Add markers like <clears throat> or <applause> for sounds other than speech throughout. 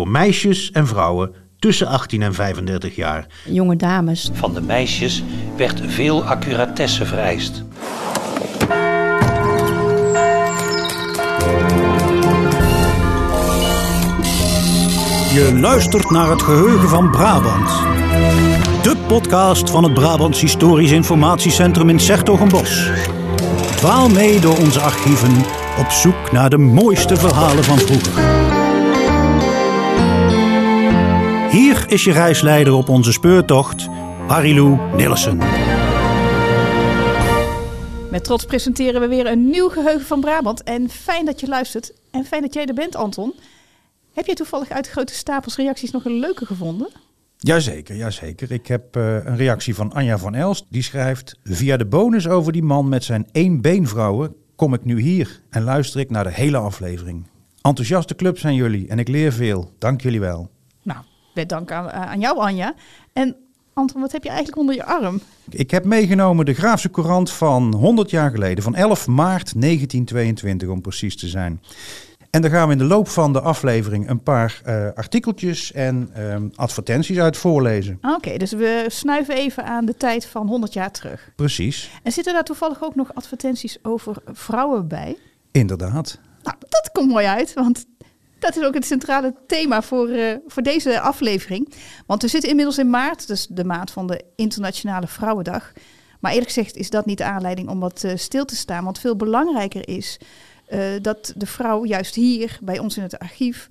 voor meisjes en vrouwen tussen 18 en 35 jaar. Jonge dames. Van de meisjes werd veel accuratesse vereist. Je luistert naar het geheugen van Brabant. De podcast van het Brabants Historisch Informatiecentrum in Sertogenbos. Dwaal mee door onze archieven op zoek naar de mooiste verhalen van vroeger. Is je reisleider op onze speurtocht, Marilou Nillissen. Met trots presenteren we weer een nieuw geheugen van Brabant. En fijn dat je luistert. En fijn dat jij er bent, Anton. Heb je toevallig uit de grote stapels reacties nog een leuke gevonden? Jazeker, jazeker. Ik heb uh, een reactie van Anja van Elst. Die schrijft... Via de bonus over die man met zijn één-beenvrouwen... kom ik nu hier en luister ik naar de hele aflevering. Enthousiaste club zijn jullie en ik leer veel. Dank jullie wel. Met dank aan, aan jou, Anja. En Anton, wat heb je eigenlijk onder je arm? Ik heb meegenomen de Graafse Courant van 100 jaar geleden. Van 11 maart 1922 om precies te zijn. En daar gaan we in de loop van de aflevering een paar uh, artikeltjes en uh, advertenties uit voorlezen. Oké, dus we snuiven even aan de tijd van 100 jaar terug. Precies. En zitten daar toevallig ook nog advertenties over vrouwen bij? Inderdaad. Nou, dat komt mooi uit, want dat is ook het centrale thema voor, uh, voor deze aflevering. Want we zitten inmiddels in maart, dus de maand van de Internationale Vrouwendag. Maar eerlijk gezegd is dat niet de aanleiding om wat uh, stil te staan. Want veel belangrijker is uh, dat de vrouw juist hier bij ons in het archief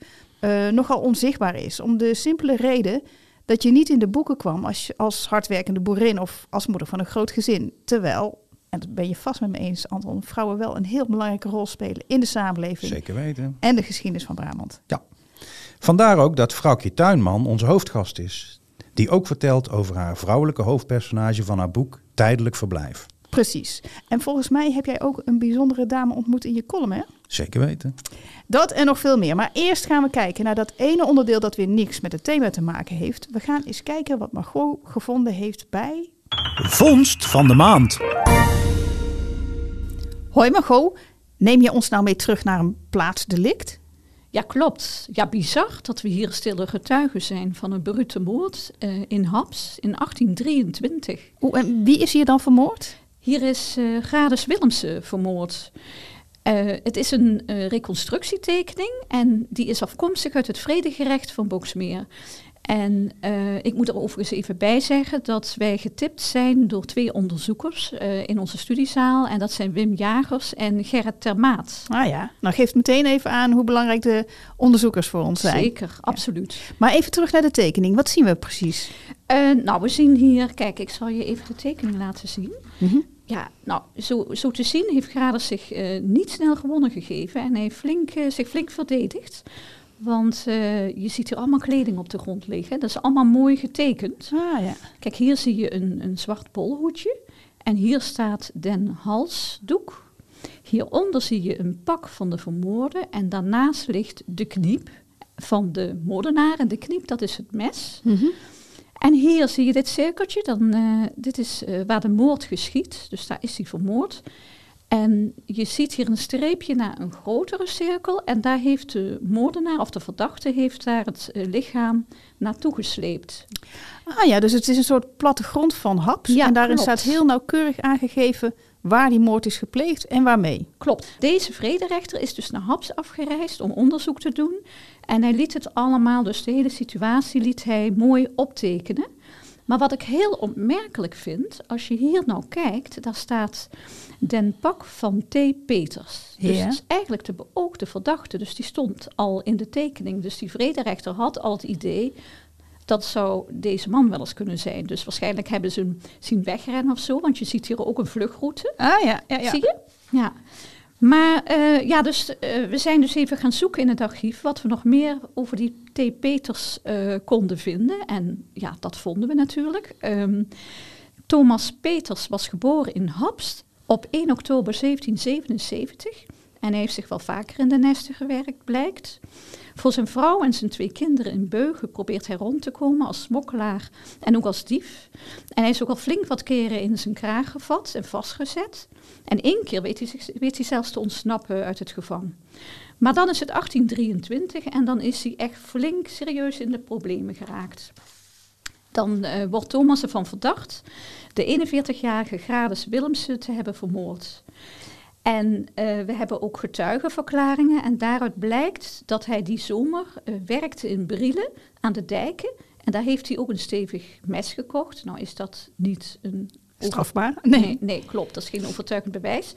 nogal onzichtbaar is. Om de simpele reden dat je niet in de boeken kwam als, als hardwerkende boerin of als moeder van een groot gezin. Terwijl, en dat ben je vast met me eens, Anton, vrouwen wel een heel belangrijke rol spelen in de samenleving. Zeker weten. En de geschiedenis van Brabant. Ja. Vandaar ook dat vrouwtje Tuinman onze hoofdgast is. Die ook vertelt over haar vrouwelijke hoofdpersonage van haar boek Tijdelijk Verblijf. Precies. En volgens mij heb jij ook een bijzondere dame ontmoet in je column, hè? Zeker weten. Dat en nog veel meer. Maar eerst gaan we kijken naar dat ene onderdeel dat weer niks met het thema te maken heeft. We gaan eens kijken wat Margot gevonden heeft bij... Vondst van de maand. Hoi Margot, neem je ons nou mee terug naar een plaatsdelict? Ja, klopt. Ja, bizar dat we hier stille getuigen zijn van een brute moord uh, in Haps in 1823. Oeh, en wie is hier dan vermoord? Hier is uh, Gradus Willemsen vermoord. Uh, het is een reconstructietekening en die is afkomstig uit het vredegerecht van Boksmeer. En uh, ik moet er overigens even bij zeggen dat wij getipt zijn door twee onderzoekers uh, in onze studiezaal. En dat zijn Wim Jagers en Gerrit Termaat. Ah ja, nou geeft meteen even aan hoe belangrijk de onderzoekers voor ons zijn. Zeker, absoluut. Ja. Maar even terug naar de tekening. Wat zien we precies? Uh, nou, we zien hier, kijk, ik zal je even de tekening laten zien. Mm -hmm. Ja, nou, zo, zo te zien heeft Graders zich niet snel gewonnen gegeven en hij heeft flink, zich flink verdedigd. Want uh, je ziet hier allemaal kleding op de grond liggen. Dat is allemaal mooi getekend. Ah, ja. Kijk, hier zie je een, een zwart polhoedje. En hier staat den halsdoek. Hieronder zie je een pak van de vermoorde. En daarnaast ligt de kniep van de moordenaar. En de kniep, dat is het mes. Mhm. Mm -hmm. En hier zie je dit cirkeltje. Dan, uh, dit is uh, waar de moord geschiet. Dus daar is hij vermoord. En je ziet hier een streepje naar een grotere cirkel. En daar heeft de moordenaar of de verdachte heeft daar het uh, lichaam naartoe gesleept. Ah ja, dus het is een soort plattegrond van Haps. Ja, en daarin klopt. staat heel nauwkeurig aangegeven waar die moord is gepleegd en waarmee. Klopt. Deze vrederechter is dus naar Haps afgereisd om onderzoek te doen. En hij liet het allemaal, dus de hele situatie liet hij mooi optekenen. Maar wat ik heel opmerkelijk vind, als je hier nou kijkt, daar staat Den Pak van T. Peters. Dus het is eigenlijk de beoogde verdachte. Dus die stond al in de tekening. Dus die vrederechter had al het idee, dat zou deze man wel eens kunnen zijn. Dus waarschijnlijk hebben ze hem zien wegrennen of zo, want je ziet hier ook een vluchtroute. Ah ja, ja, ja. Zie je? Ja. Maar uh, ja, dus uh, we zijn dus even gaan zoeken in het archief wat we nog meer over die T. Peters uh, konden vinden. En ja, dat vonden we natuurlijk. Um, Thomas Peters was geboren in Hapst op 1 oktober 1777. En hij heeft zich wel vaker in de nesten gewerkt, blijkt. Voor zijn vrouw en zijn twee kinderen in Beugen probeert hij rond te komen als smokkelaar en ook als dief. En hij is ook al flink wat keren in zijn kraag gevat en vastgezet. En één keer weet hij, weet hij zelfs te ontsnappen uit het gevangen. Maar dan is het 1823 en dan is hij echt flink serieus in de problemen geraakt. Dan eh, wordt Thomas ervan verdacht de 41-jarige Grades Willemsen te hebben vermoord. En eh, we hebben ook getuigenverklaringen en daaruit blijkt dat hij die zomer eh, werkte in Brielen aan de dijken. En daar heeft hij ook een stevig mes gekocht. Nou is dat niet een... Strafbaar? Nee. Nee. nee, klopt. Dat is geen overtuigend bewijs.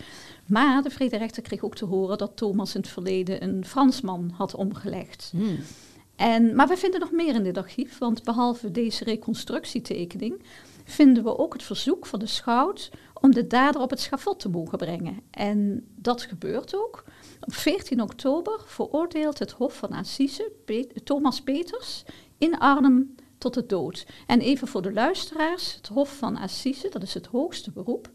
Maar de vrederechter kreeg ook te horen dat Thomas in het verleden een Fransman had omgelegd. En, maar we vinden nog meer in dit archief, want behalve deze reconstructietekening vinden we ook het verzoek van de schout om de dader op het schavot te mogen brengen. En dat gebeurt ook. Op 14 oktober veroordeelt het Hof van Assise Pe- Thomas Peters in Arnhem tot de dood. En even voor de luisteraars, het Hof van Assise, dat is het hoogste beroep.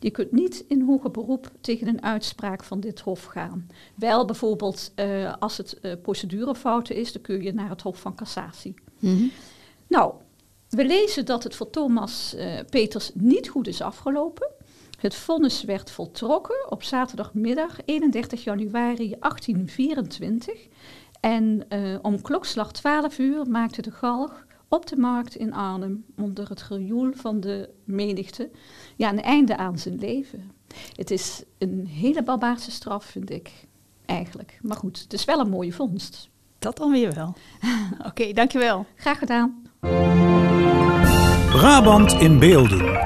Je kunt niet in hoger beroep tegen een uitspraak van dit hof gaan. Wel bijvoorbeeld eh, als het eh, procedurefouten is, dan kun je naar het Hof van Cassatie. Nou, we lezen dat het voor Thomas eh, Peters niet goed is afgelopen. Het vonnis werd voltrokken op zaterdagmiddag 31 januari 1824. En eh, om klokslag 12 uur maakte de galg op de markt in Arnhem onder het gejoel van de menigte ja, een einde aan zijn leven. Het is een hele barbaarse straf, vind ik, eigenlijk. Maar goed, het is wel een mooie vondst. Dat dan weer wel. <laughs> Oké, dankjewel. Graag gedaan. Brabant in beelden.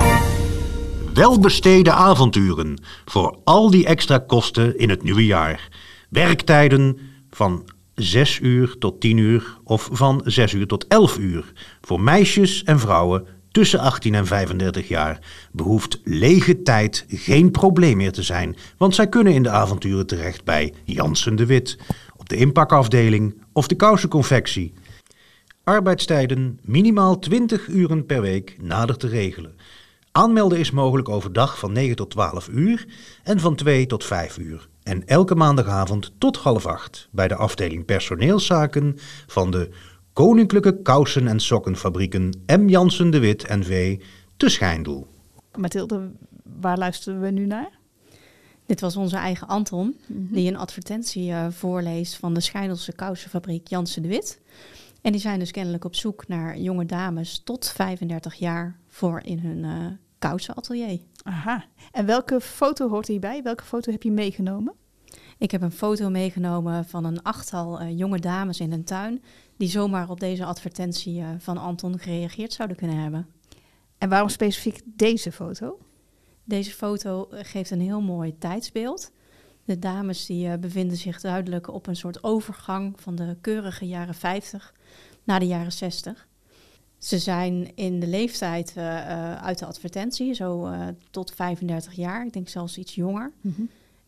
Welbesteden avonturen voor al die extra kosten in het nieuwe jaar. Werktijden van 6 uur tot 10 uur of van 6 uur tot 11 uur. Voor meisjes en vrouwen tussen 18 en 35 jaar behoeft lege tijd geen probleem meer te zijn, want zij kunnen in de avonturen terecht bij Jansen de Wit, op de inpakafdeling of de kousenconfectie. Arbeidstijden minimaal 20 uren per week nader te regelen. Aanmelden is mogelijk overdag van 9 tot 12 uur en van 2 tot 5 uur. En elke maandagavond tot half 8 bij de afdeling personeelszaken van de Koninklijke Kousen- en Sokkenfabrieken M. Jansen de Wit NV te Schijndel. Mathilde, waar luisteren we nu naar? Dit was onze eigen Anton, die een advertentie eh, voorleest van de Schijndelse kousenfabriek Jansen de Wit. En die zijn dus kennelijk op zoek naar jonge dames tot 35 jaar voor in hun eh kousenatelier. Aha. En welke foto hoort hierbij? Welke foto heb je meegenomen? Ik heb een foto meegenomen van een achttal eh, jonge dames in een tuin die zomaar op deze advertentie eh, van Anton gereageerd zouden kunnen hebben. En waarom specifiek deze foto? Deze foto geeft een heel mooi tijdsbeeld. De dames die bevinden zich duidelijk op een soort overgang van de keurige jaren 50 naar de jaren 60. Ze zijn in de leeftijd eh, eh, uit de advertentie, zo eh, tot 35 jaar, ik denk zelfs iets jonger.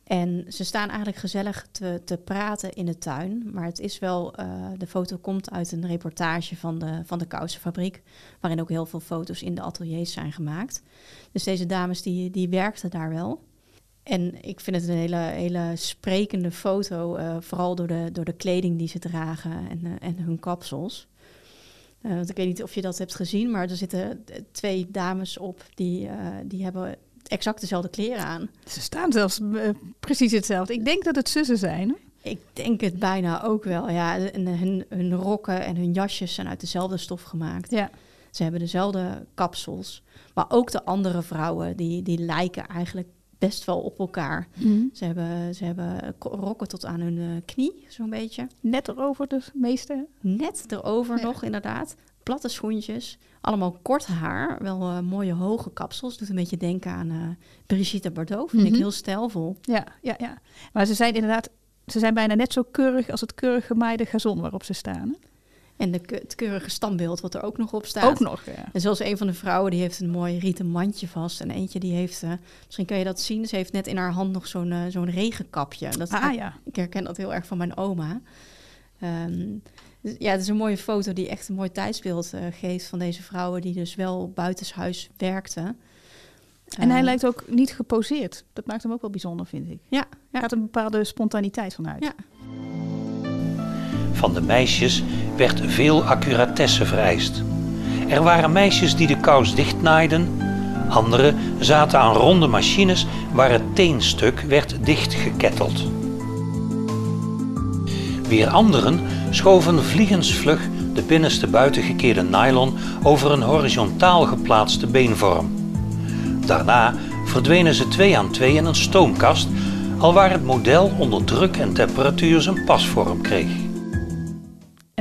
En ze staan eigenlijk gezellig te, te praten in de tuin. Maar het is wel, de foto komt uit een reportage van de, van de kousenfabriek. Waarin ook heel veel foto's in de ateliers zijn gemaakt. Dus deze dames die, die werkten daar wel. En ik vind het een hele, hele sprekende foto. eh, vooral door de, door de kleding die ze dragen en, eh, en hun kapsels. Eh, want ik weet niet of je dat hebt gezien, maar er zitten twee dames op die, die hebben exact dezelfde kleren aan. Ze staan zelfs precies hetzelfde. Ik denk dat het zussen zijn. Ik denk het bijna ook wel. Ja, en hun, hun rokken en hun jasjes zijn uit dezelfde stof gemaakt. Ja. Ze hebben dezelfde kapsels. Maar ook de andere vrouwen, die, die lijken eigenlijk best wel op elkaar. Ze hebben, ze hebben rokken tot aan hun eh, knie, zo'n beetje. Net erover de meeste. Net erover Ja. nog, inderdaad. Platte schoentjes. Allemaal kort haar. Wel eh, mooie hoge kapsels. Doet een beetje denken aan eh, Brigitte Bardot. Vind ik Mhm. heel stijlvol. Ja, ja, ja. Maar ze zijn inderdaad, ze zijn bijna net zo keurig als het keurig gemaaide gazon waarop ze staan. hè? En de, het keurige standbeeld wat er ook nog op staat. Ook nog, ja. En zoals een van de vrouwen, die heeft een mooi rieten mandje vast. En eentje die heeft, eh, misschien kan je dat zien, ze heeft net in haar hand nog zo'n eh, zo'n regenkapje. Dat, Ah ja. Ik herken dat heel erg van mijn oma. Ehm, dus ja, het is een mooie foto die echt een mooi tijdsbeeld eh, geeft van deze vrouwen die dus wel buitenshuis werkten. En hij Eh, lijkt ook niet geposeerd. Dat maakt hem ook wel bijzonder, vind ik. Ja, Er ja. gaat een bepaalde spontaniteit van uit. Ja. Van de meisjes werd veel accuratesse vereist. Er waren meisjes die de kous dichtnaaiden, andere zaten aan ronde machines waar het teenstuk werd dichtgeketteld. Weer anderen schoven vliegensvlug de binnenste buitengekeerde nylon over een horizontaal geplaatste beenvorm. Daarna verdwenen ze twee aan twee in een stoomkast, alwaar het model onder druk en temperatuur zijn pasvorm kreeg.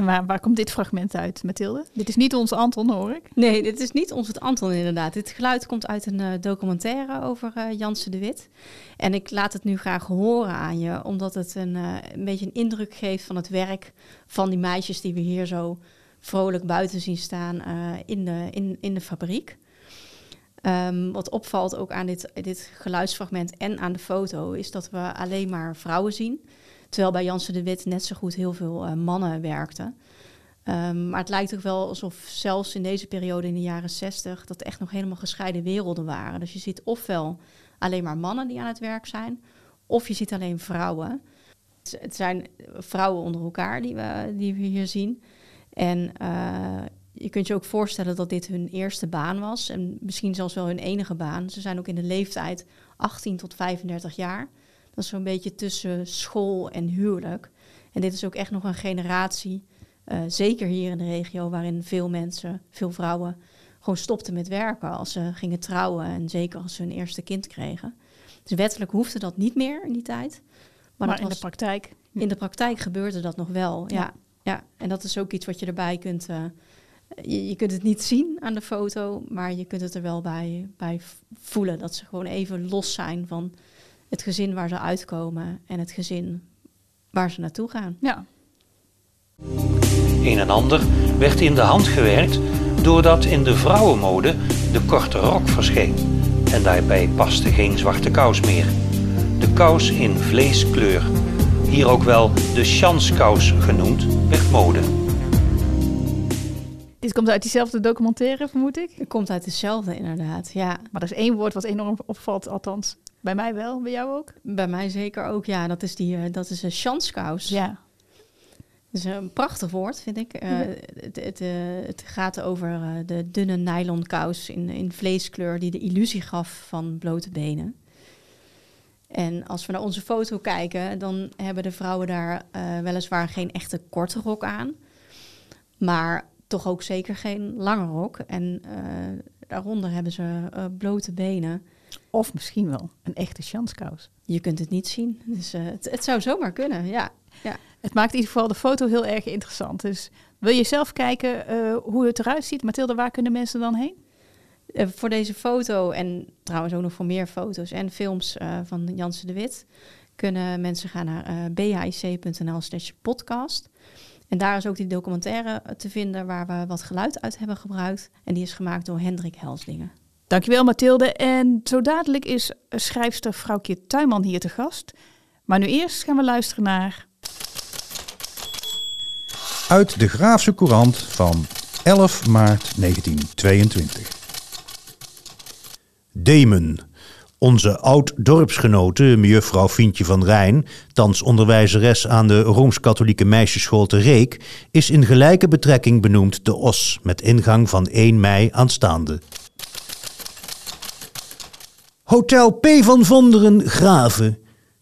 Waar, waar komt dit fragment uit, Mathilde? Dit is niet ons Anton, hoor ik. Nee, dit is niet ons het Anton inderdaad. Dit geluid komt uit een uh, documentaire over uh, Janse de Wit. En ik laat het nu graag horen aan je, omdat het een, uh, een beetje een indruk geeft van het werk van die meisjes die we hier zo vrolijk buiten zien staan in, de, in, in de fabriek. Um, wat opvalt ook aan dit, dit geluidsfragment en aan de foto, is dat we alleen maar vrouwen zien. Terwijl bij Jansen de Wit net zo goed heel veel uh, mannen werkten. Um, maar het lijkt ook wel alsof zelfs in deze periode in de jaren 60 dat echt nog helemaal gescheiden werelden waren. Dus je ziet ofwel alleen maar mannen die aan het werk zijn, of je ziet alleen vrouwen. Het zijn vrouwen onder elkaar die we, die we hier zien. En uh, je kunt je ook voorstellen dat dit hun eerste baan was. En misschien zelfs wel hun enige baan. Ze zijn ook in de leeftijd 18 tot 35 jaar. Dat is zo'n beetje tussen school en huwelijk. En dit is ook echt nog een generatie, uh, zeker hier in de regio, waarin veel mensen, veel vrouwen, gewoon stopten met werken als ze gingen trouwen en zeker als ze hun eerste kind kregen. Dus wettelijk hoefde dat niet meer in die tijd. Maar, maar in de praktijk? In de praktijk gebeurde dat nog wel, ja. ja. ja. En dat is ook iets wat je erbij kunt... Uh, je, je, kunt het niet zien aan de foto, maar je kunt het er wel bij, bij voelen. Dat ze gewoon even los zijn van het gezin waar ze uitkomen en het gezin waar ze naartoe gaan. Ja. Een en ander werd in de hand gewerkt doordat in de vrouwenmode de korte rok verscheen. En daarbij paste geen zwarte kous meer. De kous in vleeskleur, hier ook wel de chanskous genoemd, werd mode. Dit komt uit diezelfde documentaire, vermoed ik? Het komt uit dezelfde, inderdaad, ja. Maar er is één woord wat enorm opvalt, althans bij mij wel, bij jou ook? Bij mij zeker ook, ja. Dat is, die, uh, dat is een chanskous. Ja. Dat is een prachtig woord, vind ik. Uh, het, het, uh, het, gaat over de dunne nylon kous in, in vleeskleur die de illusie gaf van blote benen. En als we naar onze foto kijken, dan hebben de vrouwen daar weliswaar geen echte korte rok aan. Maar toch ook zeker geen lange rok. En daaronder hebben ze blote benen. Of misschien wel een echte chanskous. Je kunt het niet zien. Dus uh, het, het, zou zomaar kunnen, ja. ja. Het maakt in ieder geval de foto heel erg interessant. Dus wil je zelf kijken uh, hoe het eruit ziet? Mathilde, waar kunnen mensen dan heen? Uh, voor deze foto en trouwens ook nog voor meer foto's en films van Jansen de Wit... kunnen mensen gaan naar bhic.nl slash podcast... En daar is ook die documentaire te vinden waar we wat geluid uit hebben gebruikt. En die is gemaakt door Hendrik Helslingen. Dankjewel Mathilde. En zo dadelijk is schrijfster Vrouwtje Tuinman hier te gast. Maar nu eerst gaan we luisteren naar... Uit de Graafse Courant van 11 maart 1922. Demen. Onze oud-dorpsgenote, mejuffrouw Fientje van Rijn, thans onderwijzeres aan de Rooms-Katholieke Meisjesschool te Reek, is in gelijke betrekking benoemd de Os, met ingang van 1 mei aanstaande. Hotel P. van Vonderen Graven.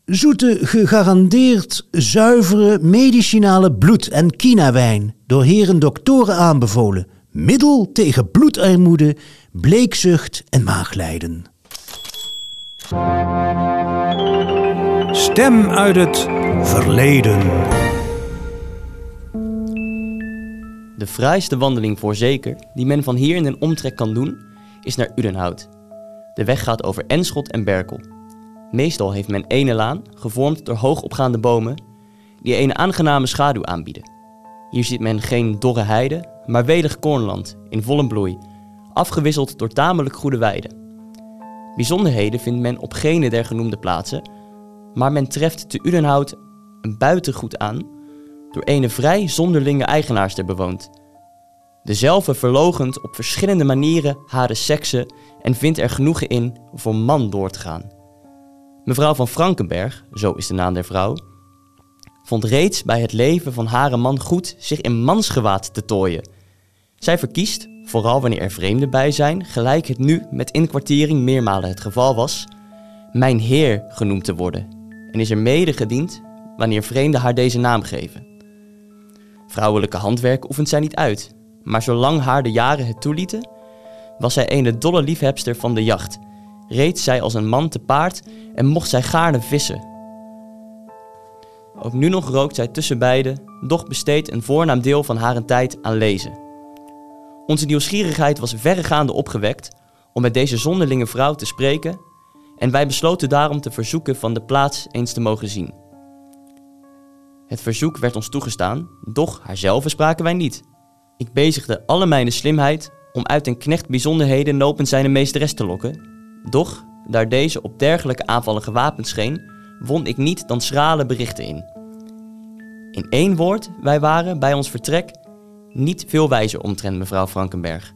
Zoete, gegarandeerd zuivere medicinale bloed- en kinawijn. Door heren doktoren aanbevolen. Middel tegen bloedarmoede, bleekzucht en maaglijden. Stem uit het verleden. De fraaiste wandeling voorzeker die men van hier in een omtrek kan doen, is naar Udenhout. De weg gaat over Enschot en Berkel. Meestal heeft men ene laan, gevormd door hoogopgaande bomen, die een aangename schaduw aanbieden. Hier ziet men geen dorre heide, maar welig koornland in volle bloei, afgewisseld door tamelijk goede weiden. Bijzonderheden vindt men op gene der genoemde plaatsen, maar men treft te Udenhout een buitengoed aan, door ene vrij zonderlinge eigenaars er bewoond. Dezelfde verlogent op verschillende manieren hare sekse en vindt er genoegen in voor man door te gaan. Mevrouw van Frankenberg, zo is de naam der vrouw, vond reeds bij het leven van hare man goed zich in mansgewaad te tooien. Zij verkiest, vooral wanneer er vreemden bij zijn, gelijk het nu met inkwartiering meermalen het geval was, mijn heer genoemd te worden en is er mede gediend wanneer vreemden haar deze naam geven. Vrouwelijke handwerk oefent zij niet uit, maar zolang haar de jaren het toelieten, was zij een dolle liefhebster van de jacht. Reed zij als een man te paard en mocht zij gaarne vissen. Ook nu nog rookt zij tussen beiden, doch besteedt een voornaam deel van haar tijd aan lezen. Onze nieuwsgierigheid was verregaande opgewekt om met deze zonderlinge vrouw te spreken en wij besloten daarom te verzoeken van de plaats eens te mogen zien. Het verzoek werd ons toegestaan, doch haarzelve spraken wij niet. Ik bezigde alle mijn slimheid om uit een knecht bijzonderheden nopens zijn meesteres te lokken, doch, daar deze op dergelijke aanvallen gewapend scheen, won ik niet dan schrale berichten in. In één woord, wij waren bij ons vertrek niet veel wijzer omtrent mevrouw Frankenberg.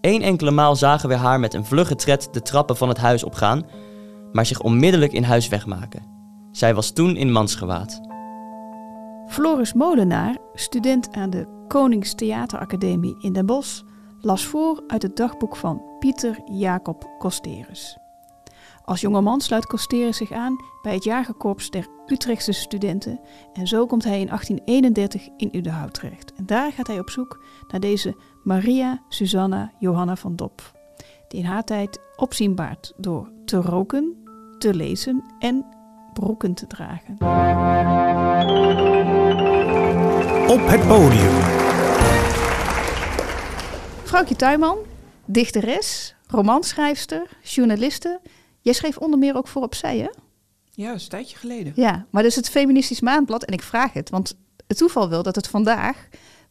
Eén enkele maal zagen we haar met een vlugge tred de trappen van het huis opgaan, maar zich onmiddellijk in huis wegmaken. Zij was toen in mansgewaad. Floris Molenaar, student aan de Koningstheateracademie in Den Bosch, las voor uit het dagboek van Pieter Jacob Costerus. Als jongeman sluit Costerus zich aan bij het jagerkorps der Utrechtse studenten en zo komt hij in 1831 in Udenhout terecht. En daar gaat hij op zoek naar deze Maria Susanna Johanna van Dop, die in haar tijd opzienbaard door te roken, te lezen en broeken te dragen. Op het podium. Vrouwtje Tuinman, dichteres, romanschrijfster, journaliste. Jij schreef onder meer ook voor Opzij, hè? Ja, dat is een tijdje geleden. Ja, maar dus het Feministisch Maandblad, en ik vraag het, want het toeval wil dat het vandaag,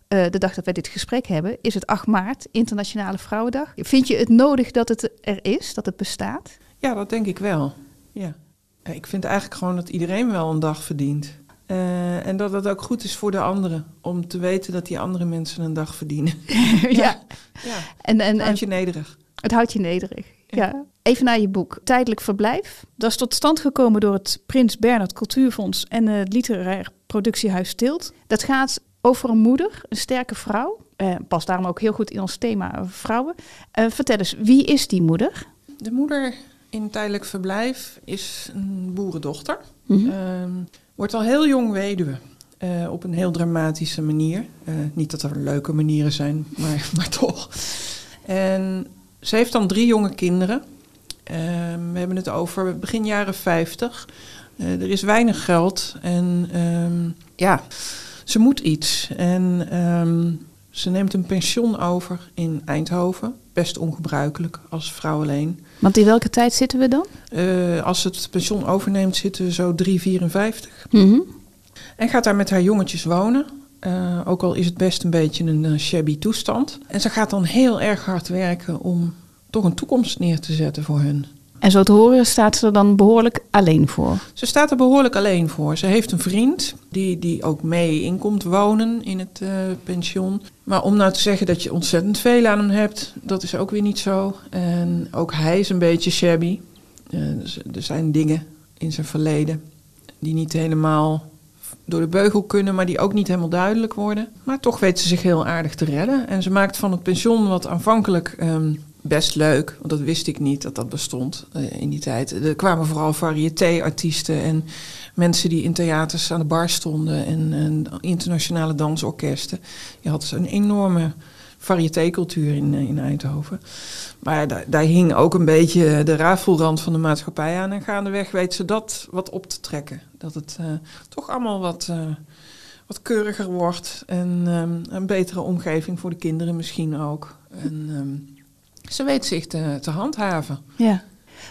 eh, de dag dat wij dit gesprek hebben, is het 8 maart, Internationale Vrouwendag. Vind je het nodig dat het er is, dat het bestaat? Ja, dat denk ik wel. Ja. Ik vind eigenlijk gewoon dat iedereen wel een dag verdient. Eh, en dat het ook goed is voor de anderen. Om te weten dat die andere mensen een dag verdienen. <laughs> ja. Ja, En, en, en houd je nederig. het houdt je nederig. Ja. Even naar je boek. Tijdelijk verblijf. Dat is tot stand gekomen door het Prins Bernhard Cultuurfonds en het literair productiehuis Tilt. Dat gaat over een moeder, een sterke vrouw. Eh, past daarom ook heel goed in ons thema vrouwen. Eh, vertel eens, wie is die moeder? De moeder in tijdelijk verblijf is een boerendochter. Mhm. Ehm, wordt al heel jong weduwe. eh, op een heel dramatische manier. Eh, niet dat er leuke manieren zijn, <laughs> maar, maar toch. En ze heeft dan drie jonge kinderen. Ehm, we hebben het over begin jaren 50. Eh, er is weinig geld en ehm, ja, ze moet iets. En ehm, ze neemt een pension over in Eindhoven. Best ongebruikelijk als vrouw alleen. Want in welke tijd zitten we dan? Eh, als ze het pension overneemt, zitten we zo 3,54. Mhm. En gaat daar met haar jongetjes wonen. Eh, ook al is het best een beetje een eh, shabby toestand. En ze gaat dan heel erg hard werken om toch een toekomst neer te zetten voor hun. En zo te horen staat ze er dan behoorlijk alleen voor. Ze staat er behoorlijk alleen voor. Ze heeft een vriend die, die ook mee inkomt wonen in het eh, pension. Maar om nou te zeggen dat je ontzettend veel aan hem hebt, dat is ook weer niet zo. En ook hij is een beetje shabby. Eh, dus er zijn dingen in zijn verleden die niet helemaal door de beugel kunnen, maar die ook niet helemaal duidelijk worden. Maar toch weet ze zich heel aardig te redden. En ze maakt van het pension wat aanvankelijk ehm, best leuk, want dat wist ik niet dat dat bestond eh, in die tijd. Er kwamen vooral variété-artiesten en mensen die in theaters aan de bar stonden en, internationale dansorkesten. Je had een enorme variété-cultuur in, eh, in Eindhoven. Maar daar, daar hing ook een beetje de rafelrand van de maatschappij aan. En gaandeweg weet ze dat wat op te trekken. Dat het eh, toch allemaal wat, wat keuriger wordt. En ehm, een betere omgeving voor de kinderen misschien ook. Ehm, ze weet zich te, te handhaven. Ja.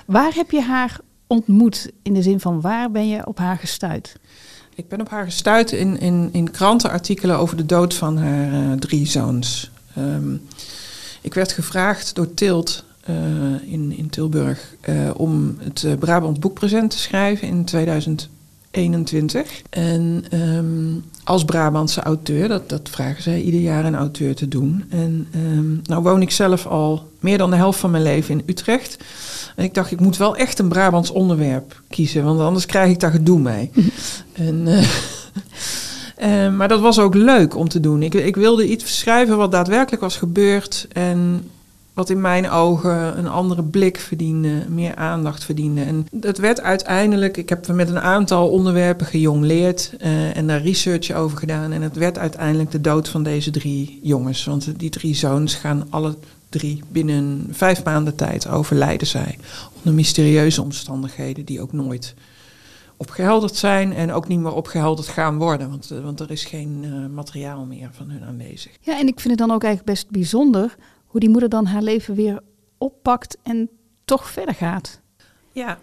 Waar heb je haar ontmoet? In de zin van waar ben je op haar gestuurd? Ik ben op haar gestuurd in, in, in krantenartikelen over de dood van haar eh, drie zoons. Ehm, ik werd gevraagd door Tilt eh, in, in Tilburg eh, om het Brabant Boekpresent te schrijven in 2021. En ehm, als Brabantse auteur, dat, dat vragen zij ieder jaar een auteur te doen. En ehm, nou woon ik zelf al meer dan de helft van mijn leven in Utrecht. En ik dacht, ik moet wel echt een Brabants onderwerp kiezen, want anders krijg ik daar gedoe mee. <laughs> en, eh, <laughs> eh, maar dat was ook leuk om te doen. Ik, ik wilde iets schrijven wat daadwerkelijk was gebeurd. En wat in mijn ogen een andere blik verdiende, meer aandacht verdiende. En dat werd uiteindelijk, ik heb met een aantal onderwerpen gejongleerd uh, en daar research over gedaan. En het werd uiteindelijk de dood van deze drie jongens. Want die drie zoons gaan alle drie binnen vijf maanden tijd overlijden zij. Onder mysterieuze omstandigheden die ook nooit opgehelderd zijn en ook niet meer opgehelderd gaan worden. Want, uh, want er is geen uh, materiaal meer van hun aanwezig. Ja, en ik vind het dan ook eigenlijk best bijzonder hoe die moeder dan haar leven weer oppakt en toch verder gaat. Ja,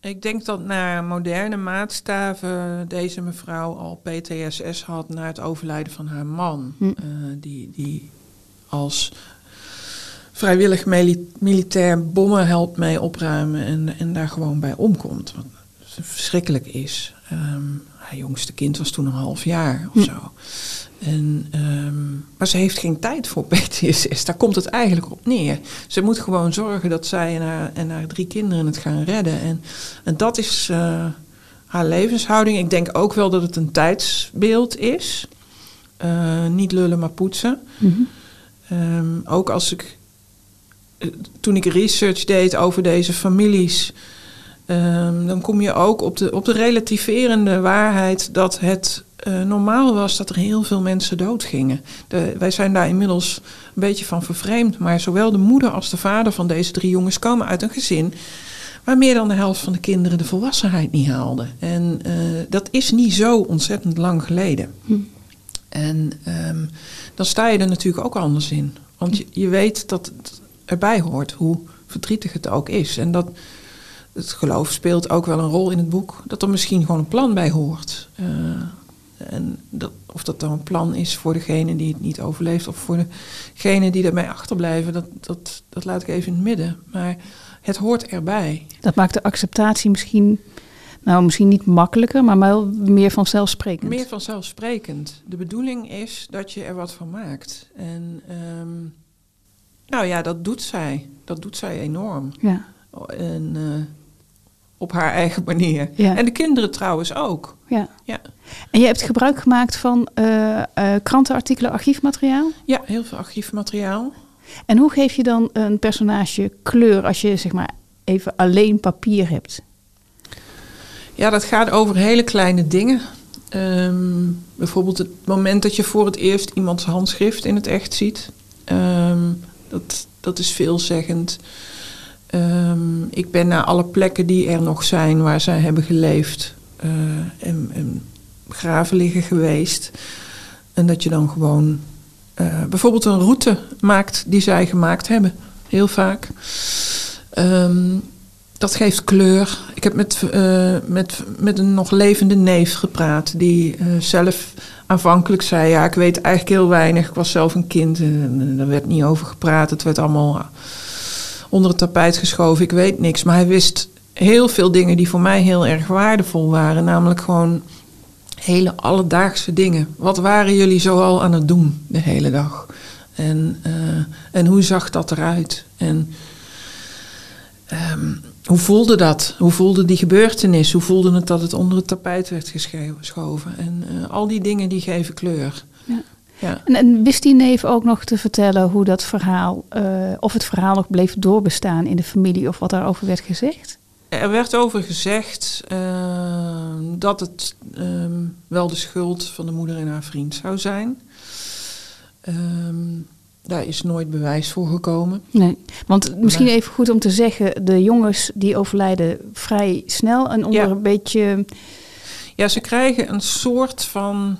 ik denk dat naar moderne maatstaven deze mevrouw al PTSS had na het overlijden van haar man. Hm. Uh, die, die als vrijwillig militair bommen helpt mee opruimen en, en daar gewoon bij omkomt. Verschrikkelijk is. Um, haar jongste kind was toen een half jaar of hm. zo. En, um, maar ze heeft geen tijd voor <laughs> PTSS. Daar komt het eigenlijk op neer. Ze moet gewoon zorgen dat zij en haar, en haar drie kinderen het gaan redden. En, en dat is uh, haar levenshouding. Ik denk ook wel dat het een tijdsbeeld is. Uh, niet lullen, maar poetsen. Mm -hmm. um, ook als ik. Uh, toen ik research deed over deze families. Um, dan kom je ook op de, op de relativerende waarheid dat het uh, normaal was dat er heel veel mensen doodgingen. De, wij zijn daar inmiddels een beetje van vervreemd, maar zowel de moeder als de vader van deze drie jongens komen uit een gezin waar meer dan de helft van de kinderen de volwassenheid niet haalden. En uh, dat is niet zo ontzettend lang geleden. Hm. En um, dan sta je er natuurlijk ook anders in. Want je, je weet dat het erbij hoort, hoe verdrietig het ook is. En dat het geloof speelt ook wel een rol in het boek. Dat er misschien gewoon een plan bij hoort. Uh, en dat, of dat dan een plan is voor degene die het niet overleeft of voor degene die ermee achterblijven, dat, dat, dat laat ik even in het midden. Maar het hoort erbij. Dat maakt de acceptatie misschien, nou misschien niet makkelijker, maar wel meer vanzelfsprekend. Meer vanzelfsprekend. De bedoeling is dat je er wat van maakt. En um, nou ja, dat doet zij. Dat doet zij enorm. Ja. En uh, op haar eigen manier. Ja. En de kinderen trouwens ook. Ja. ja. En je hebt gebruik gemaakt van uh, uh, krantenartikelen, archiefmateriaal? Ja, heel veel archiefmateriaal. En hoe geef je dan een personage kleur als je zeg maar even alleen papier hebt? Ja, dat gaat over hele kleine dingen. Um, bijvoorbeeld het moment dat je voor het eerst iemands handschrift in het echt ziet. Um, dat, dat is veelzeggend. Um, ik ben naar alle plekken die er nog zijn waar zij hebben geleefd uh, en, en begraven liggen geweest. En dat je dan gewoon uh, bijvoorbeeld een route maakt die zij gemaakt hebben. Heel vaak. Um, dat geeft kleur. Ik heb met, uh, met, met een nog levende neef gepraat. Die zelf aanvankelijk zei: Ja, ik weet eigenlijk heel weinig. Ik was zelf een kind. En, er werd niet over gepraat. Het werd allemaal onder het tapijt geschoven. Ik weet niks. Maar hij wist heel veel dingen die voor mij heel erg waardevol waren. Namelijk gewoon hele alledaagse dingen. Wat waren jullie zoal aan het doen de hele dag? En, uh, en hoe zag dat eruit? En um, hoe voelde dat? Hoe voelde die gebeurtenis? Hoe voelde het dat het onder het tapijt werd geschoven? En uh, al die dingen die geven kleur. Ja. Ja. En, en, wist die neef ook nog te vertellen hoe dat verhaal, uh, of het verhaal nog bleef doorbestaan in de familie of wat daarover werd gezegd? Er werd over gezegd uh, dat het um, wel de schuld van de moeder en haar vriend zou zijn. Um, daar is nooit bewijs voor gekomen. Nee, want misschien even goed om te zeggen, de jongens die overlijden vrij snel en onder ja. een beetje. Ja, ze krijgen een soort van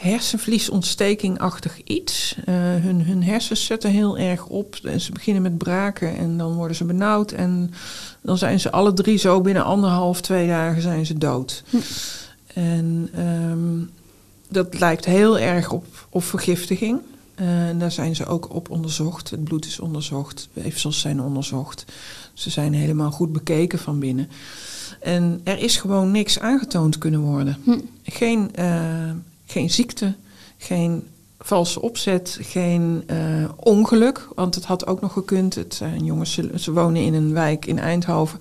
hersenvliesontstekingachtig iets. Uh, hun, hun hersens zetten heel erg op. En ze beginnen met braken en dan worden ze benauwd. En dan zijn ze alle drie zo binnen anderhalf, twee dagen zijn ze dood. Hm. En um, dat lijkt heel erg op, op vergiftiging. Uh, en daar zijn ze ook op onderzocht. Het bloed is onderzocht, weefsels zijn onderzocht. Ze zijn helemaal goed bekeken van binnen. En er is gewoon niks aangetoond kunnen worden. Hm. Geen, uh, geen ziekte, geen valse opzet, geen uh, ongeluk. Want het had ook nog gekund. Het zijn jongens, ze, ze wonen in een wijk in Eindhoven.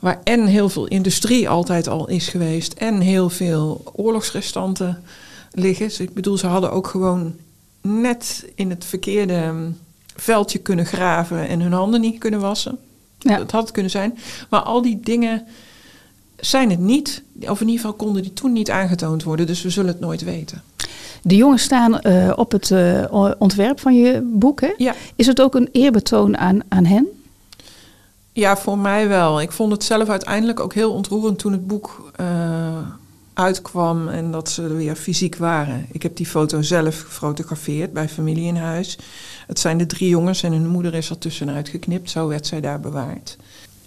Waar en heel veel industrie altijd al is geweest. En heel veel oorlogsrestanten liggen. Dus ik bedoel, ze hadden ook gewoon net in het verkeerde veldje kunnen graven en hun handen niet kunnen wassen. Ja. Dat had het kunnen zijn. Maar al die dingen zijn het niet. Of in ieder geval konden die toen niet aangetoond worden. Dus we zullen het nooit weten. De jongens staan eh, op het eh, ontwerp van je boek. Hè? Ja. Is het ook een eerbetoon aan, aan hen? Ja, voor mij wel. Ik vond het zelf uiteindelijk ook heel ontroerend toen het boek eh, uitkwam en dat ze er weer fysiek waren. Ik heb die foto zelf gefotografeerd bij familie in huis. Het zijn de drie jongens en hun moeder is er tussenuit geknipt. Zo werd zij daar bewaard.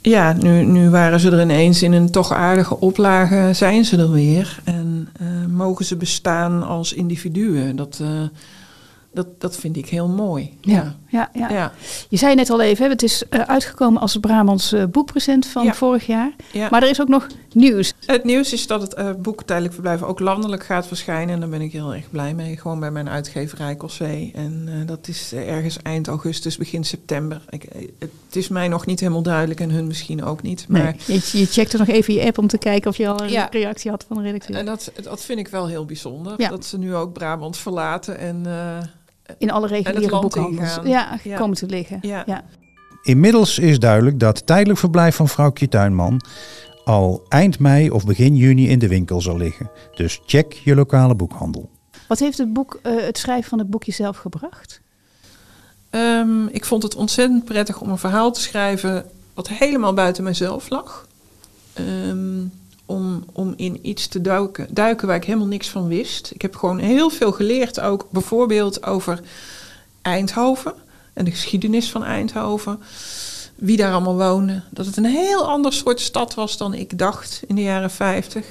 Ja, nu, nu waren ze er ineens in een toch aardige oplage, zijn ze er weer. En eh, mogen ze bestaan als individuen. Dat, eh, dat, dat vind ik heel mooi. Ja, ja, ja. ja. Je zei net al even, het is eh, uitgekomen als Brabants eh, boekpresent van Ja. vorig jaar. ja. Maar er is ook nog nieuws. Het nieuws is dat het eh, boek Tijdelijk Verblijven ook landelijk gaat verschijnen. En daar ben ik heel erg blij mee. Gewoon bij mijn uitgeverij Cossé. En dat is ergens eind augustus, begin september. Ik, het is mij nog niet helemaal duidelijk en hun misschien ook niet. Maar Nee, je, je checkte nog even je app om te kijken of je al een reactie had van de redacteur. en dat, dat vind ik wel heel bijzonder. Dat ze nu ook Brabant verlaten. En In alle reguliere boekhandels ja, Ja. komen te liggen. Ja. Ja. Inmiddels is duidelijk dat tijdelijk verblijf van vrouwtje Tuinman al eind mei of begin juni in de winkel zal liggen. Dus check je lokale boekhandel. Wat heeft het, boek, eh, het schrijven van het boekje zelf gebracht? Ehm, ik vond het ontzettend prettig om een verhaal te schrijven wat helemaal buiten mijzelf lag. Ehm, om, om in iets te duiken, duiken waar ik helemaal niks van wist. Ik heb gewoon heel veel geleerd, ook bijvoorbeeld over Eindhoven en de geschiedenis van Eindhoven. Wie daar allemaal woonde. Dat het een heel ander soort stad was dan ik dacht in de jaren 50.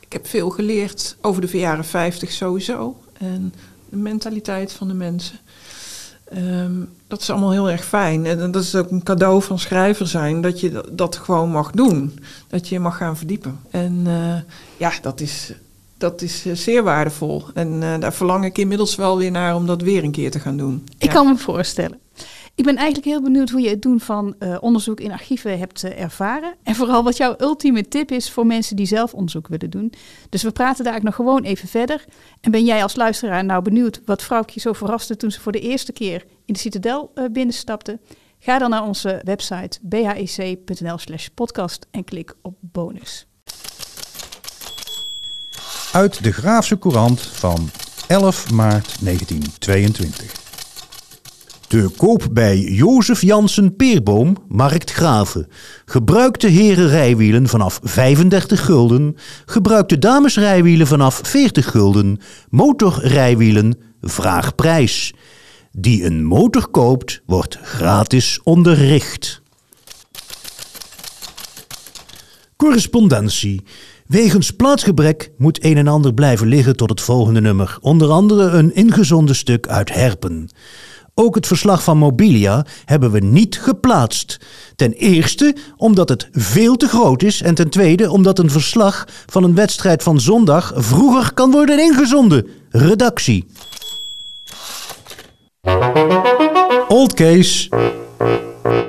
Ik heb veel geleerd over de jaren 50 sowieso. En de mentaliteit van de mensen. Ehm, dat is allemaal heel erg fijn. En dat is ook een cadeau van schrijver zijn, dat je dat, gewoon mag doen. Dat je je mag gaan verdiepen. En eh, ja, dat is, dat is eh, zeer waardevol. En eh, daar verlang ik inmiddels wel weer naar om dat weer een keer te gaan doen. Ik Ja. kan me voorstellen. Ik ben eigenlijk heel benieuwd hoe je het doen van eh, onderzoek in archieven hebt eh, ervaren. En vooral wat jouw ultieme tip is voor mensen die zelf onderzoek willen doen. Dus we praten daar nog gewoon even verder. En ben jij als luisteraar nou benieuwd wat vrouwtje zo verraste toen ze voor de eerste keer in de Citadel eh, binnenstapte? Ga dan naar onze website bhic.nl slash podcast en klik op bonus. Uit de Graafse Courant van 11 maart 1922. Te koop bij Jozef Jansen Peerboom, Markt Graven. Gebruikte herenrijwielen vanaf 35 gulden. Gebruikte damesrijwielen vanaf 40 gulden. Motorrijwielen, vraagprijs. Die een motor koopt, wordt gratis onderricht. Correspondentie. Wegens plaatsgebrek moet een en ander blijven liggen tot het volgende nummer. Onder andere een ingezonden stuk uit Herpen. Ook het verslag van Mobilia hebben we niet geplaatst. Ten eerste omdat het veel te groot is en ten tweede omdat een verslag van een wedstrijd van zondag vroeger kan worden ingezonden. Redactie. Old case,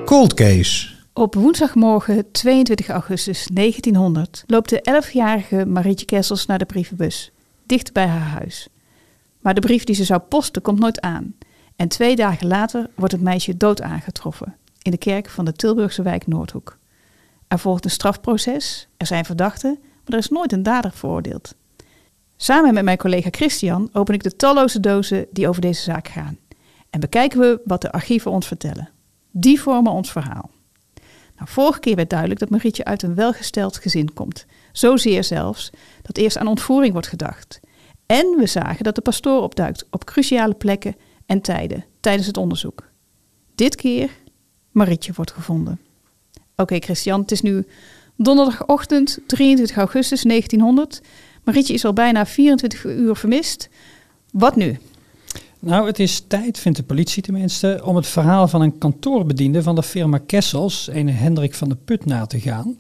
cold case. Op woensdagmorgen 22 augustus 1900 loopt de 11-jarige Marietje Kessels naar de brievenbus, dicht bij haar huis. Maar de brief die ze zou posten komt nooit aan. En twee dagen later wordt het meisje dood aangetroffen in de kerk van de Tilburgse wijk Noordhoek. Er volgt een strafproces, er zijn verdachten, maar er is nooit een dader veroordeeld. Samen met mijn collega Christian open ik de talloze dozen die over deze zaak gaan. En bekijken we wat de archieven ons vertellen. Die vormen ons verhaal. Nou, vorige keer werd duidelijk dat Marietje uit een welgesteld gezin komt. Zozeer zelfs dat eerst aan ontvoering wordt gedacht. En we zagen dat de pastoor opduikt op cruciale plekken en tijden tijdens het onderzoek. Dit keer Marietje wordt gevonden. Oké Christian, het is nu donderdagochtend 23 augustus 1900. Marietje is al bijna 24 uur vermist. Wat nu? Nou, het is tijd, vindt de politie tenminste, om het verhaal van een kantoorbediende van de firma Kessels, een Hendrik van de Put, na te gaan.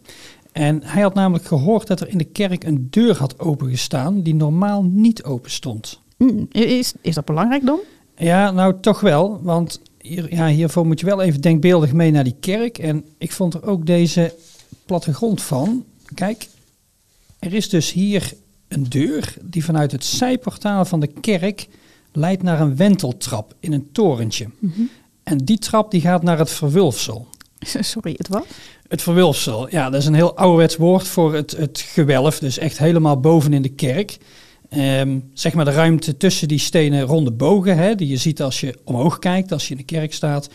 En hij had namelijk gehoord dat er in de kerk een deur had opengestaan die normaal niet open stond. Hmm, is, is dat belangrijk dan? Ja, nou toch wel, want hier, ja, hiervoor moet je wel even denkbeeldig mee naar die kerk. En ik vond er ook deze plattegrond van. Kijk, er is dus hier een deur die vanuit het zijportaal van de kerk leidt naar een wenteltrap in een torentje. En En die trap die gaat naar het verwulfsel. <laughs> Sorry, het wat? Het verwulfsel, ja, dat is een heel ouderwets woord voor het, het gewelf. Dus echt helemaal boven in de kerk. Ehm, zeg maar de ruimte tussen die stenen ronde bogen, hè, die je ziet als je omhoog kijkt, als je in de kerk staat.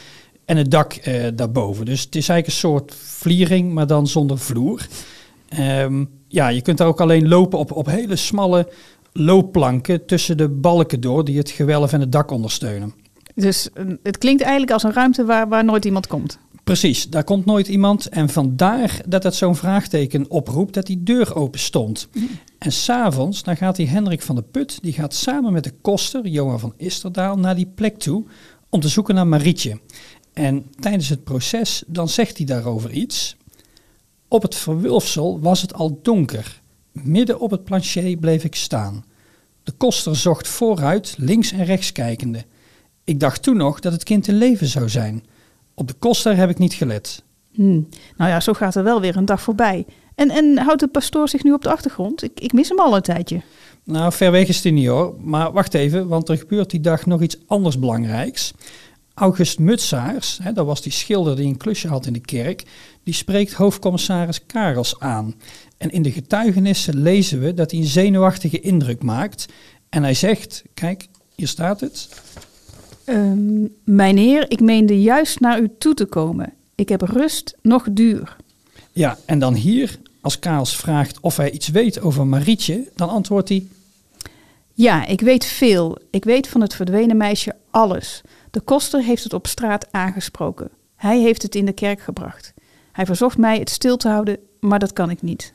En het dak eh, daarboven. Dus het is eigenlijk een soort vliering, maar dan zonder vloer. Ehm, ja, je kunt daar ook alleen lopen op, op hele smalle loopplanken tussen de balken door die het gewelf en het dak ondersteunen. Dus eh, het klinkt eigenlijk als een ruimte waar, waar nooit iemand komt. Precies, daar komt nooit iemand. En vandaar dat het zo'n vraagteken oproept dat die deur open stond. En s'avonds, dan gaat die Hendrik van de Put, die gaat samen met de koster, Johan van Isterdaal, naar die plek toe om te zoeken naar Marietje. En tijdens het proces, dan zegt hij daarover iets. Op het verwulfsel was het al donker. Midden op het plancher bleef ik staan. De koster zocht vooruit, links en rechts kijkende. Ik dacht toen nog dat het kind in leven zou zijn. Op de koster heb ik niet gelet. Hmm. Nou ja, zo gaat er wel weer een dag voorbij. En, en houdt de pastoor zich nu op de achtergrond? Ik, ik mis hem al een tijdje. Nou, ver weg is hij niet hoor. Maar wacht even, want er gebeurt die dag nog iets anders belangrijks. August Mutsaars, hè, dat was die schilder die een klusje had in de kerk, die spreekt hoofdcommissaris Karels aan. En in de getuigenissen lezen we dat hij een zenuwachtige indruk maakt. En hij zegt, kijk, hier staat het. Ehm, mijnheer, ik meende juist naar u toe te komen. Ik heb rust nog duur. Ja, en dan hier, als Karels vraagt of hij iets weet over Marietje, dan antwoordt hij... Ja, ik weet veel. Ik weet van het verdwenen meisje alles. De koster heeft het op straat aangesproken. Hij heeft het in de kerk gebracht. Hij verzocht mij het stil te houden, maar dat kan ik niet.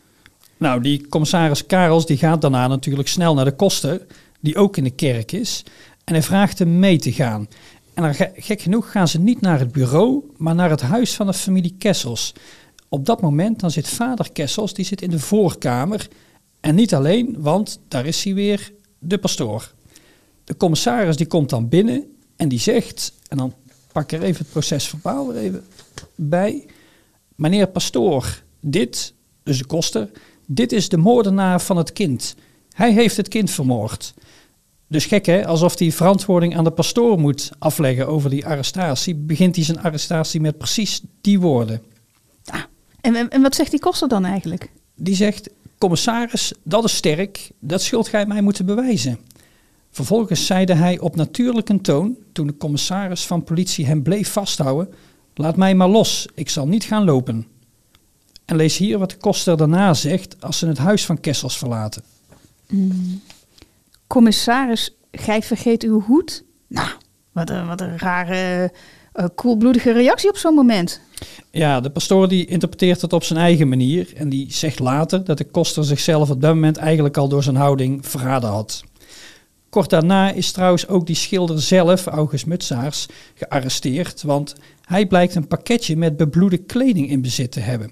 Nou, die commissaris Karels die gaat daarna natuurlijk snel naar de koster, die ook in de kerk is. En hij vraagt hem mee te gaan. En gek genoeg gaan ze niet naar het bureau, maar naar het huis van de familie Kessels. Op dat moment dan zit vader Kessels, die zit in de voorkamer. En niet alleen, want daar is hij weer, de pastoor. De commissaris die komt dan binnen en die zegt, en dan pak ik er even het proces verbaal er even bij. Meneer pastoor, dit, dus de koster, dit is de moordenaar van het kind. Hij heeft het kind vermoord. Dus gek hè, alsof hij verantwoording aan de pastoor moet afleggen over die arrestatie, begint hij zijn arrestatie met precies die woorden. Ah, en, wat zegt die koster dan eigenlijk? Die zegt, commissaris, dat is sterk, dat zult gij mij moeten bewijzen. Vervolgens zeide hij op natuurlijke toon, toen de commissaris van politie hem bleef vasthouden, laat mij maar los, ik zal niet gaan lopen. En lees hier wat de koster daarna zegt als ze het huis van Kessels verlaten. Mm. Commissaris, gij vergeet uw hoed? Nou, wat een, wat een rare, uh, koelbloedige reactie op zo'n moment. Ja, de pastoor die interpreteert het op zijn eigen manier. En die zegt later dat de koster zichzelf op dat moment eigenlijk al door zijn houding verraden had. Kort daarna is trouwens ook die schilder zelf, August Mutsaars, gearresteerd. Want hij blijkt een pakketje met bebloede kleding in bezit te hebben.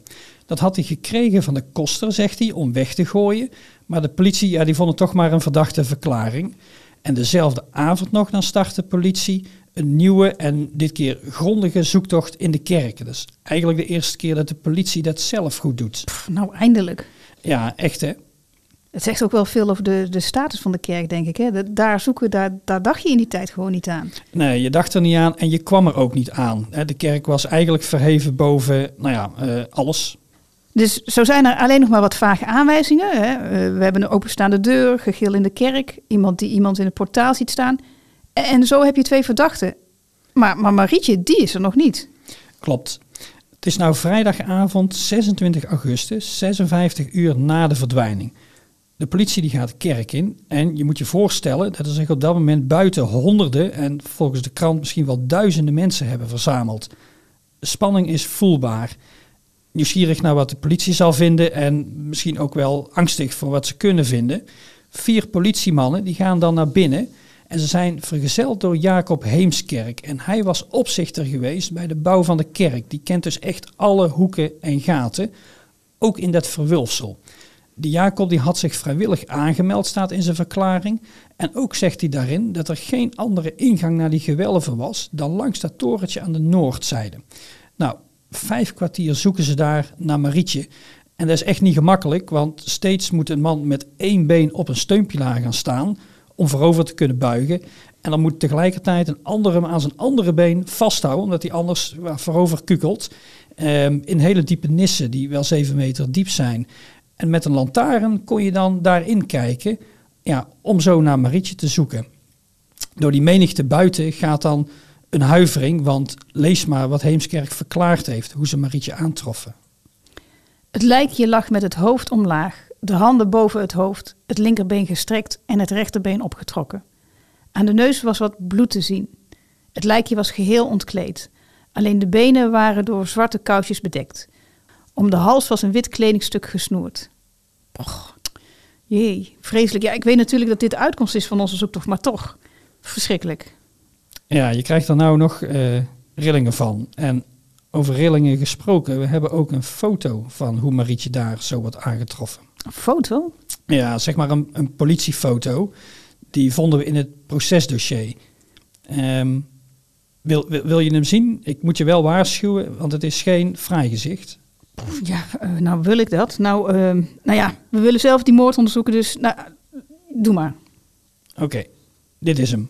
Dat had hij gekregen van de koster, zegt hij, om weg te gooien. Maar de politie ja, die vond het toch maar een verdachte verklaring. En dezelfde avond nog, dan start de politie een nieuwe en dit keer grondige zoektocht in de kerken. Dus eigenlijk de eerste keer dat de politie dat zelf goed doet. nou, eindelijk. Ja, echt hè. Het zegt ook wel veel over de, de status van de kerk, denk ik. Hè? Daar zoeken, daar, daar dacht je in die tijd gewoon niet aan. Nee, je dacht er niet aan en je kwam er ook niet aan. De kerk was eigenlijk verheven boven, nou ja, uh, alles. Dus zo zijn er alleen nog maar wat vage aanwijzingen. Hè? Uh, we hebben een openstaande deur, gegil in de kerk, iemand die iemand in het portaal ziet staan. En zo heb je twee verdachten. Maar, maar Marietje, die is er nog niet. Klopt. Het is nou vrijdagavond 26 augustus, 56 uur na de verdwijning. De politie die gaat de kerk in en je moet je voorstellen dat er zich op dat moment buiten honderden en volgens de krant misschien wel duizenden mensen hebben verzameld. De spanning is voelbaar. Nieuwsgierig naar wat de politie zal vinden en misschien ook wel angstig voor wat ze kunnen vinden. Vier politiemannen die gaan dan naar binnen en ze zijn vergezeld door Jacob Heemskerk. En hij was opzichter geweest bij de bouw van de kerk. Die kent dus echt alle hoeken en gaten, ook in dat verwulfsel. Die Jacob die had zich vrijwillig aangemeld, staat in zijn verklaring. En ook zegt hij daarin dat er geen andere ingang naar die gewelven was dan langs dat torentje aan de noordzijde. Nou, vijf kwartier zoeken ze daar naar Marietje. En dat is echt niet gemakkelijk, want steeds moet een man met één been op een steunpilaar gaan staan om voorover te kunnen buigen. En dan moet tegelijkertijd een andere hem aan zijn andere been vasthouden, omdat hij anders ja, voorover kukelt. Ehm, in hele diepe nissen die wel zeven meter diep zijn. En met een lantaarn kon je dan daarin kijken ja, om zo naar Marietje te zoeken. Door die menigte buiten gaat dan een huivering, want lees maar wat Heemskerk verklaard heeft, hoe ze Marietje aantroffen. Het lijkje lag met het hoofd omlaag, de handen boven het hoofd, het linkerbeen gestrekt en het rechterbeen opgetrokken. Aan de neus was wat bloed te zien. Het lijkje was geheel ontkleed. Alleen de benen waren door zwarte kousjes bedekt. Om de hals was een wit kledingstuk gesnoerd. Och, jee, vreselijk. Ja, ik weet natuurlijk dat dit de uitkomst is van onze zoektocht, maar toch, verschrikkelijk. Ja, je krijgt er nou nog uh, rillingen van. En over rillingen gesproken, we hebben ook een foto van hoe Marietje daar zo wordt aangetroffen. Een foto? Ja, zeg maar een, een politiefoto. Die vonden we in het procesdossier. Um, wil, wil, wil, je hem zien? Ik moet je wel waarschuwen, want het is geen fraai gezicht. Ja, uh, nou wil ik dat. Nou, uh, nou ja, we willen zelf die moord onderzoeken, dus nou, doe maar. Oké, okay, dit is hem.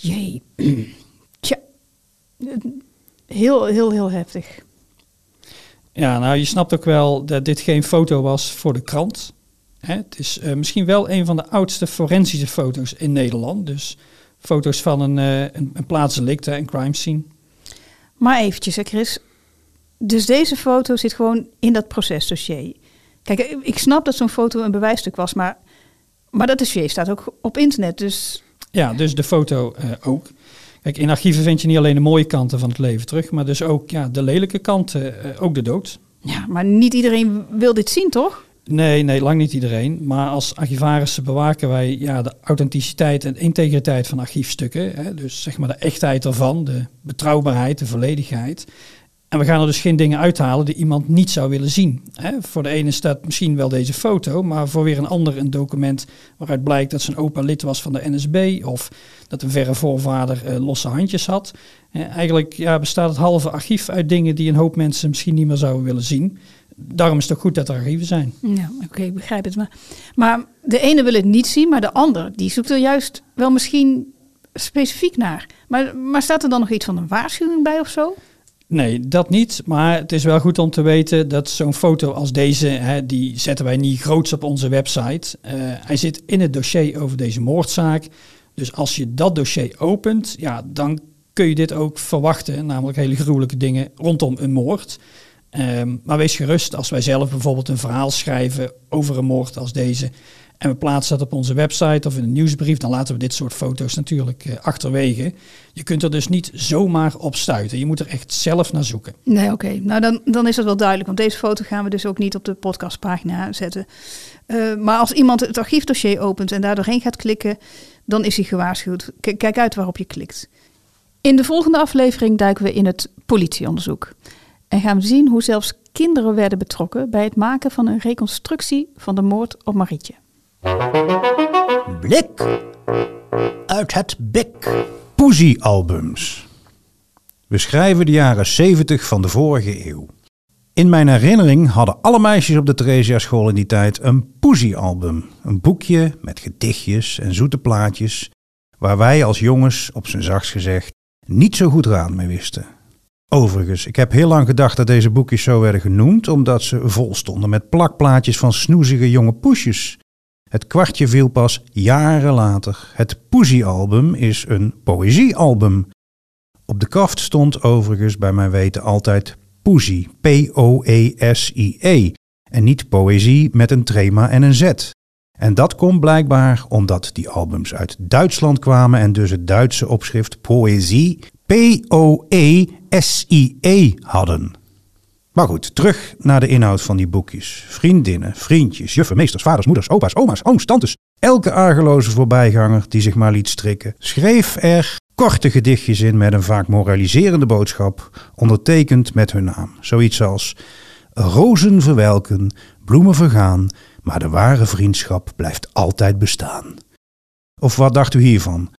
Jee. <clears throat> Tja. Heel, heel, heel heftig. Ja, nou, je snapt ook wel dat dit geen foto was voor de krant. Hè, het is uh, misschien wel een van de oudste forensische foto's in Nederland. Dus foto's van een, uh, een, een plaatsdelict, een crime scene. Maar eventjes, hè Chris. Dus deze foto zit gewoon in dat procesdossier. Kijk, ik snap dat zo'n foto een bewijsstuk was, maar, maar dat dossier staat ook op internet. Dus... Ja, dus de foto uh, ook. Kijk, in archieven vind je niet alleen de mooie kanten van het leven terug, maar dus ook ja, de lelijke kanten, uh, ook de dood. Ja, maar niet iedereen wil dit zien, toch? Nee, nee, lang niet iedereen. Maar als archivarissen bewaken wij ja, de authenticiteit en integriteit van archiefstukken. Hè, dus zeg maar de echtheid ervan, de betrouwbaarheid, de volledigheid. En we gaan er dus geen dingen uithalen die iemand niet zou willen zien. Hè. Voor de ene staat misschien wel deze foto, maar voor weer een ander een document waaruit blijkt dat zijn opa lid was van de NSB of dat een verre voorvader uh, losse handjes had. Eh, eigenlijk ja, bestaat het halve archief uit dingen die een hoop mensen misschien niet meer zouden willen zien daarom is het ook goed dat er archieven zijn. Ja, oké, ik begrijp het. Maar, maar de ene wil het niet zien, maar de ander die zoekt er juist wel misschien specifiek naar. Maar, maar staat er dan nog iets van een waarschuwing bij of zo? Nee, dat niet. Maar het is wel goed om te weten dat zo'n foto als deze, hè, die zetten wij niet groots op onze website. Uh, hij zit in het dossier over deze moordzaak. Dus als je dat dossier opent, ja, dan kun je dit ook verwachten. Namelijk hele gruwelijke dingen rondom een moord. Um, maar wees gerust, als wij zelf bijvoorbeeld een verhaal schrijven over een moord als deze en we plaatsen dat op onze website of in een nieuwsbrief, dan laten we dit soort foto's natuurlijk uh, achterwege. Je kunt er dus niet zomaar op stuiten. Je moet er echt zelf naar zoeken. Nee, oké. Nou, dan, dan is dat wel duidelijk, want deze foto gaan we dus ook niet op de podcastpagina zetten. Uh, maar als iemand het archiefdossier opent en daar doorheen gaat klikken, dan is hij gewaarschuwd. Kijk uit waarop je klikt. In de volgende aflevering duiken we in het politieonderzoek. En gaan we zien hoe zelfs kinderen werden betrokken bij het maken van een reconstructie van de moord op Marietje. Blik uit het bik. Poesie-albums. We schrijven de jaren 70 van de vorige eeuw. In mijn herinnering hadden alle meisjes op de Theresia school in die tijd een poesie-album. Een boekje met gedichtjes en zoete plaatjes, waar wij als jongens, op zijn zachtst gezegd, niet zo goed raad mee wisten. Overigens, ik heb heel lang gedacht dat deze boekjes zo werden genoemd omdat ze vol stonden met plakplaatjes van snoezige jonge poesjes. Het kwartje viel pas jaren later. Het Poesie-album is een poëziealbum. Op de kaft stond overigens bij mijn weten altijd Poesie, P-O-E-S-I-E, -E, en niet poëzie met een trema en een z. En dat komt blijkbaar omdat die albums uit Duitsland kwamen en dus het Duitse opschrift Poëzie, P-O-E-S-I-E hadden. Maar goed, terug naar de inhoud van die boekjes. Vriendinnen, vriendjes, juffen, meesters, vaders, moeders, opa's, oma's, ooms, tantes. Elke argeloze voorbijganger die zich maar liet strikken, schreef er korte gedichtjes in met een vaak moraliserende boodschap, ondertekend met hun naam. Zoiets als rozen verwelken, bloemen vergaan, maar de ware vriendschap blijft altijd bestaan. Of wat dacht u hiervan?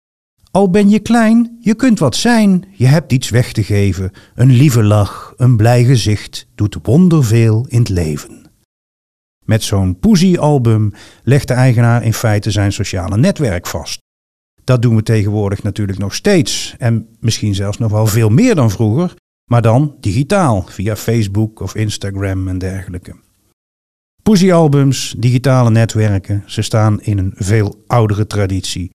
Al ben je klein, je kunt wat zijn, je hebt iets weg te geven. Een lieve lach, een blij gezicht doet wonderveel in het leven. Met zo'n Poesie-album legt de eigenaar in feite zijn sociale netwerk vast. Dat doen we tegenwoordig natuurlijk nog steeds. En misschien zelfs nog wel veel meer dan vroeger, maar dan digitaal, via Facebook of Instagram en dergelijke. Poesiealbums, digitale netwerken, ze staan in een veel oudere traditie.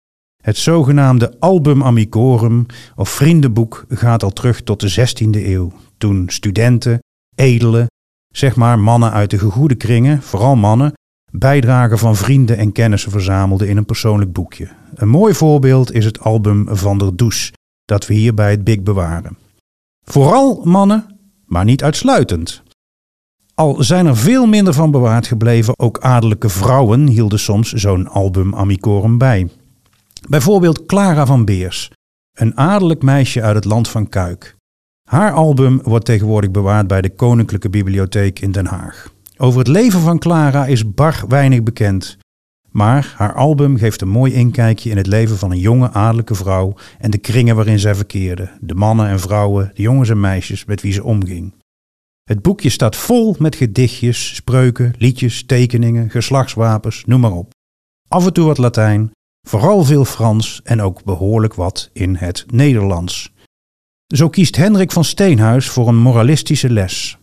Het zogenaamde album amicorum of vriendenboek gaat al terug tot de 16e eeuw, toen studenten, edelen, zeg maar mannen uit de gegoede kringen, vooral mannen, bijdragen van vrienden en kennissen verzamelden in een persoonlijk boekje. Een mooi voorbeeld is het album Van der Does, dat we hier bij het Big bewaren. Vooral mannen, maar niet uitsluitend. Al zijn er veel minder van bewaard gebleven, ook adellijke vrouwen hielden soms zo'n album amicorum bij. Bijvoorbeeld Clara van Beers, een adellijk meisje uit het land van Kuik. Haar album wordt tegenwoordig bewaard bij de Koninklijke Bibliotheek in Den Haag. Over het leven van Clara is bar weinig bekend. Maar haar album geeft een mooi inkijkje in het leven van een jonge adellijke vrouw en de kringen waarin zij verkeerde, de mannen en vrouwen, de jongens en meisjes met wie ze omging. Het boekje staat vol met gedichtjes, spreuken, liedjes, tekeningen, geslachtswapens, noem maar op. Af en toe wat Latijn, vooral veel Frans en ook behoorlijk wat in het Nederlands. Zo kiest Hendrik van Steenhuis voor een moralistische les.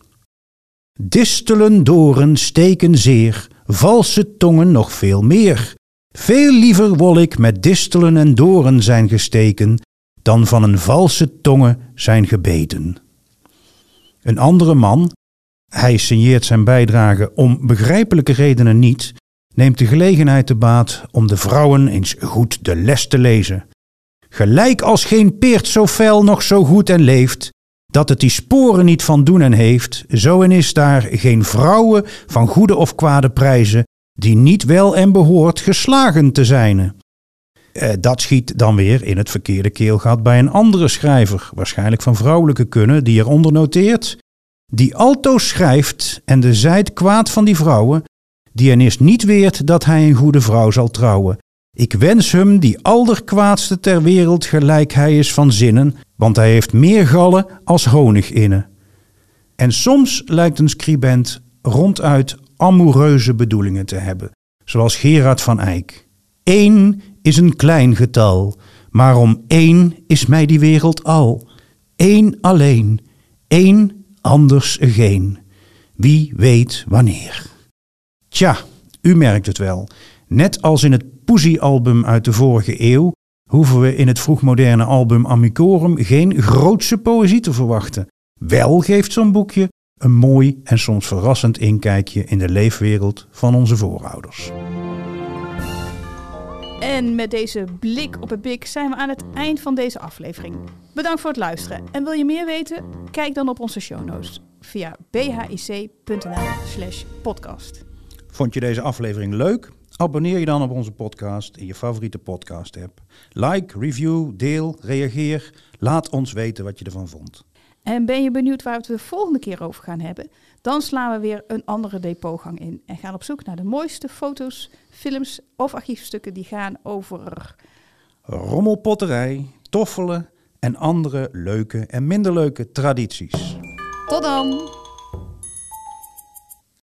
Distelen doren steken zeer, valse tongen nog veel meer. Veel liever wol ik met distelen en doren zijn gesteken, dan van een valse tonge zijn gebeten. Een andere man, hij signeert zijn bijdrage om begrijpelijke redenen niet, neemt de gelegenheid te baat om de vrouwen eens goed de les te lezen. Gelijk als geen peert zo fel nog zo goed en leeft, dat het die sporen niet van doen en heeft, zo en is daar geen vrouwen van goede of kwade prijzen, die niet wel en behoort geslagen te zijn. Eh, dat schiet dan weer in het verkeerde keelgat bij een andere schrijver, waarschijnlijk van vrouwelijke kunnen, die eronder noteert, die alto schrijft en de zijt kwaad van die vrouwen, is niet weert dat hij een goede vrouw zal trouwen. Ik wens hem die allerkwaadste ter wereld gelijk hij is van zinnen, want hij heeft meer gallen als honig inne. En soms lijkt een scribent ronduit amoureuze bedoelingen te hebben, zoals Gerard van Eyck. Eén is een klein getal, maar om één is mij die wereld al. Eén alleen, één anders geen. Wie weet wanneer. Tja, u merkt het wel. Net als in het Poesie-album uit de vorige eeuw hoeven we in het vroegmoderne album Amicorum geen grootse poëzie te verwachten. Wel geeft zo'n boekje een mooi en soms verrassend inkijkje in de leefwereld van onze voorouders. En met deze blik op het bik zijn we aan het eind van deze aflevering. Bedankt voor het luisteren. En wil je meer weten? Kijk dan op onze show notes via bhic.nl/slash podcast. Vond je deze aflevering leuk? Abonneer je dan op onze podcast in je favoriete podcast-app. Like, review, deel, reageer. Laat ons weten wat je ervan vond. En ben je benieuwd waar we het de volgende keer over gaan hebben? Dan slaan we weer een andere depotgang in en gaan op zoek naar de mooiste foto's, films of archiefstukken die gaan over Rommelpotterij, toffelen en andere leuke en minder leuke tradities. Tot dan!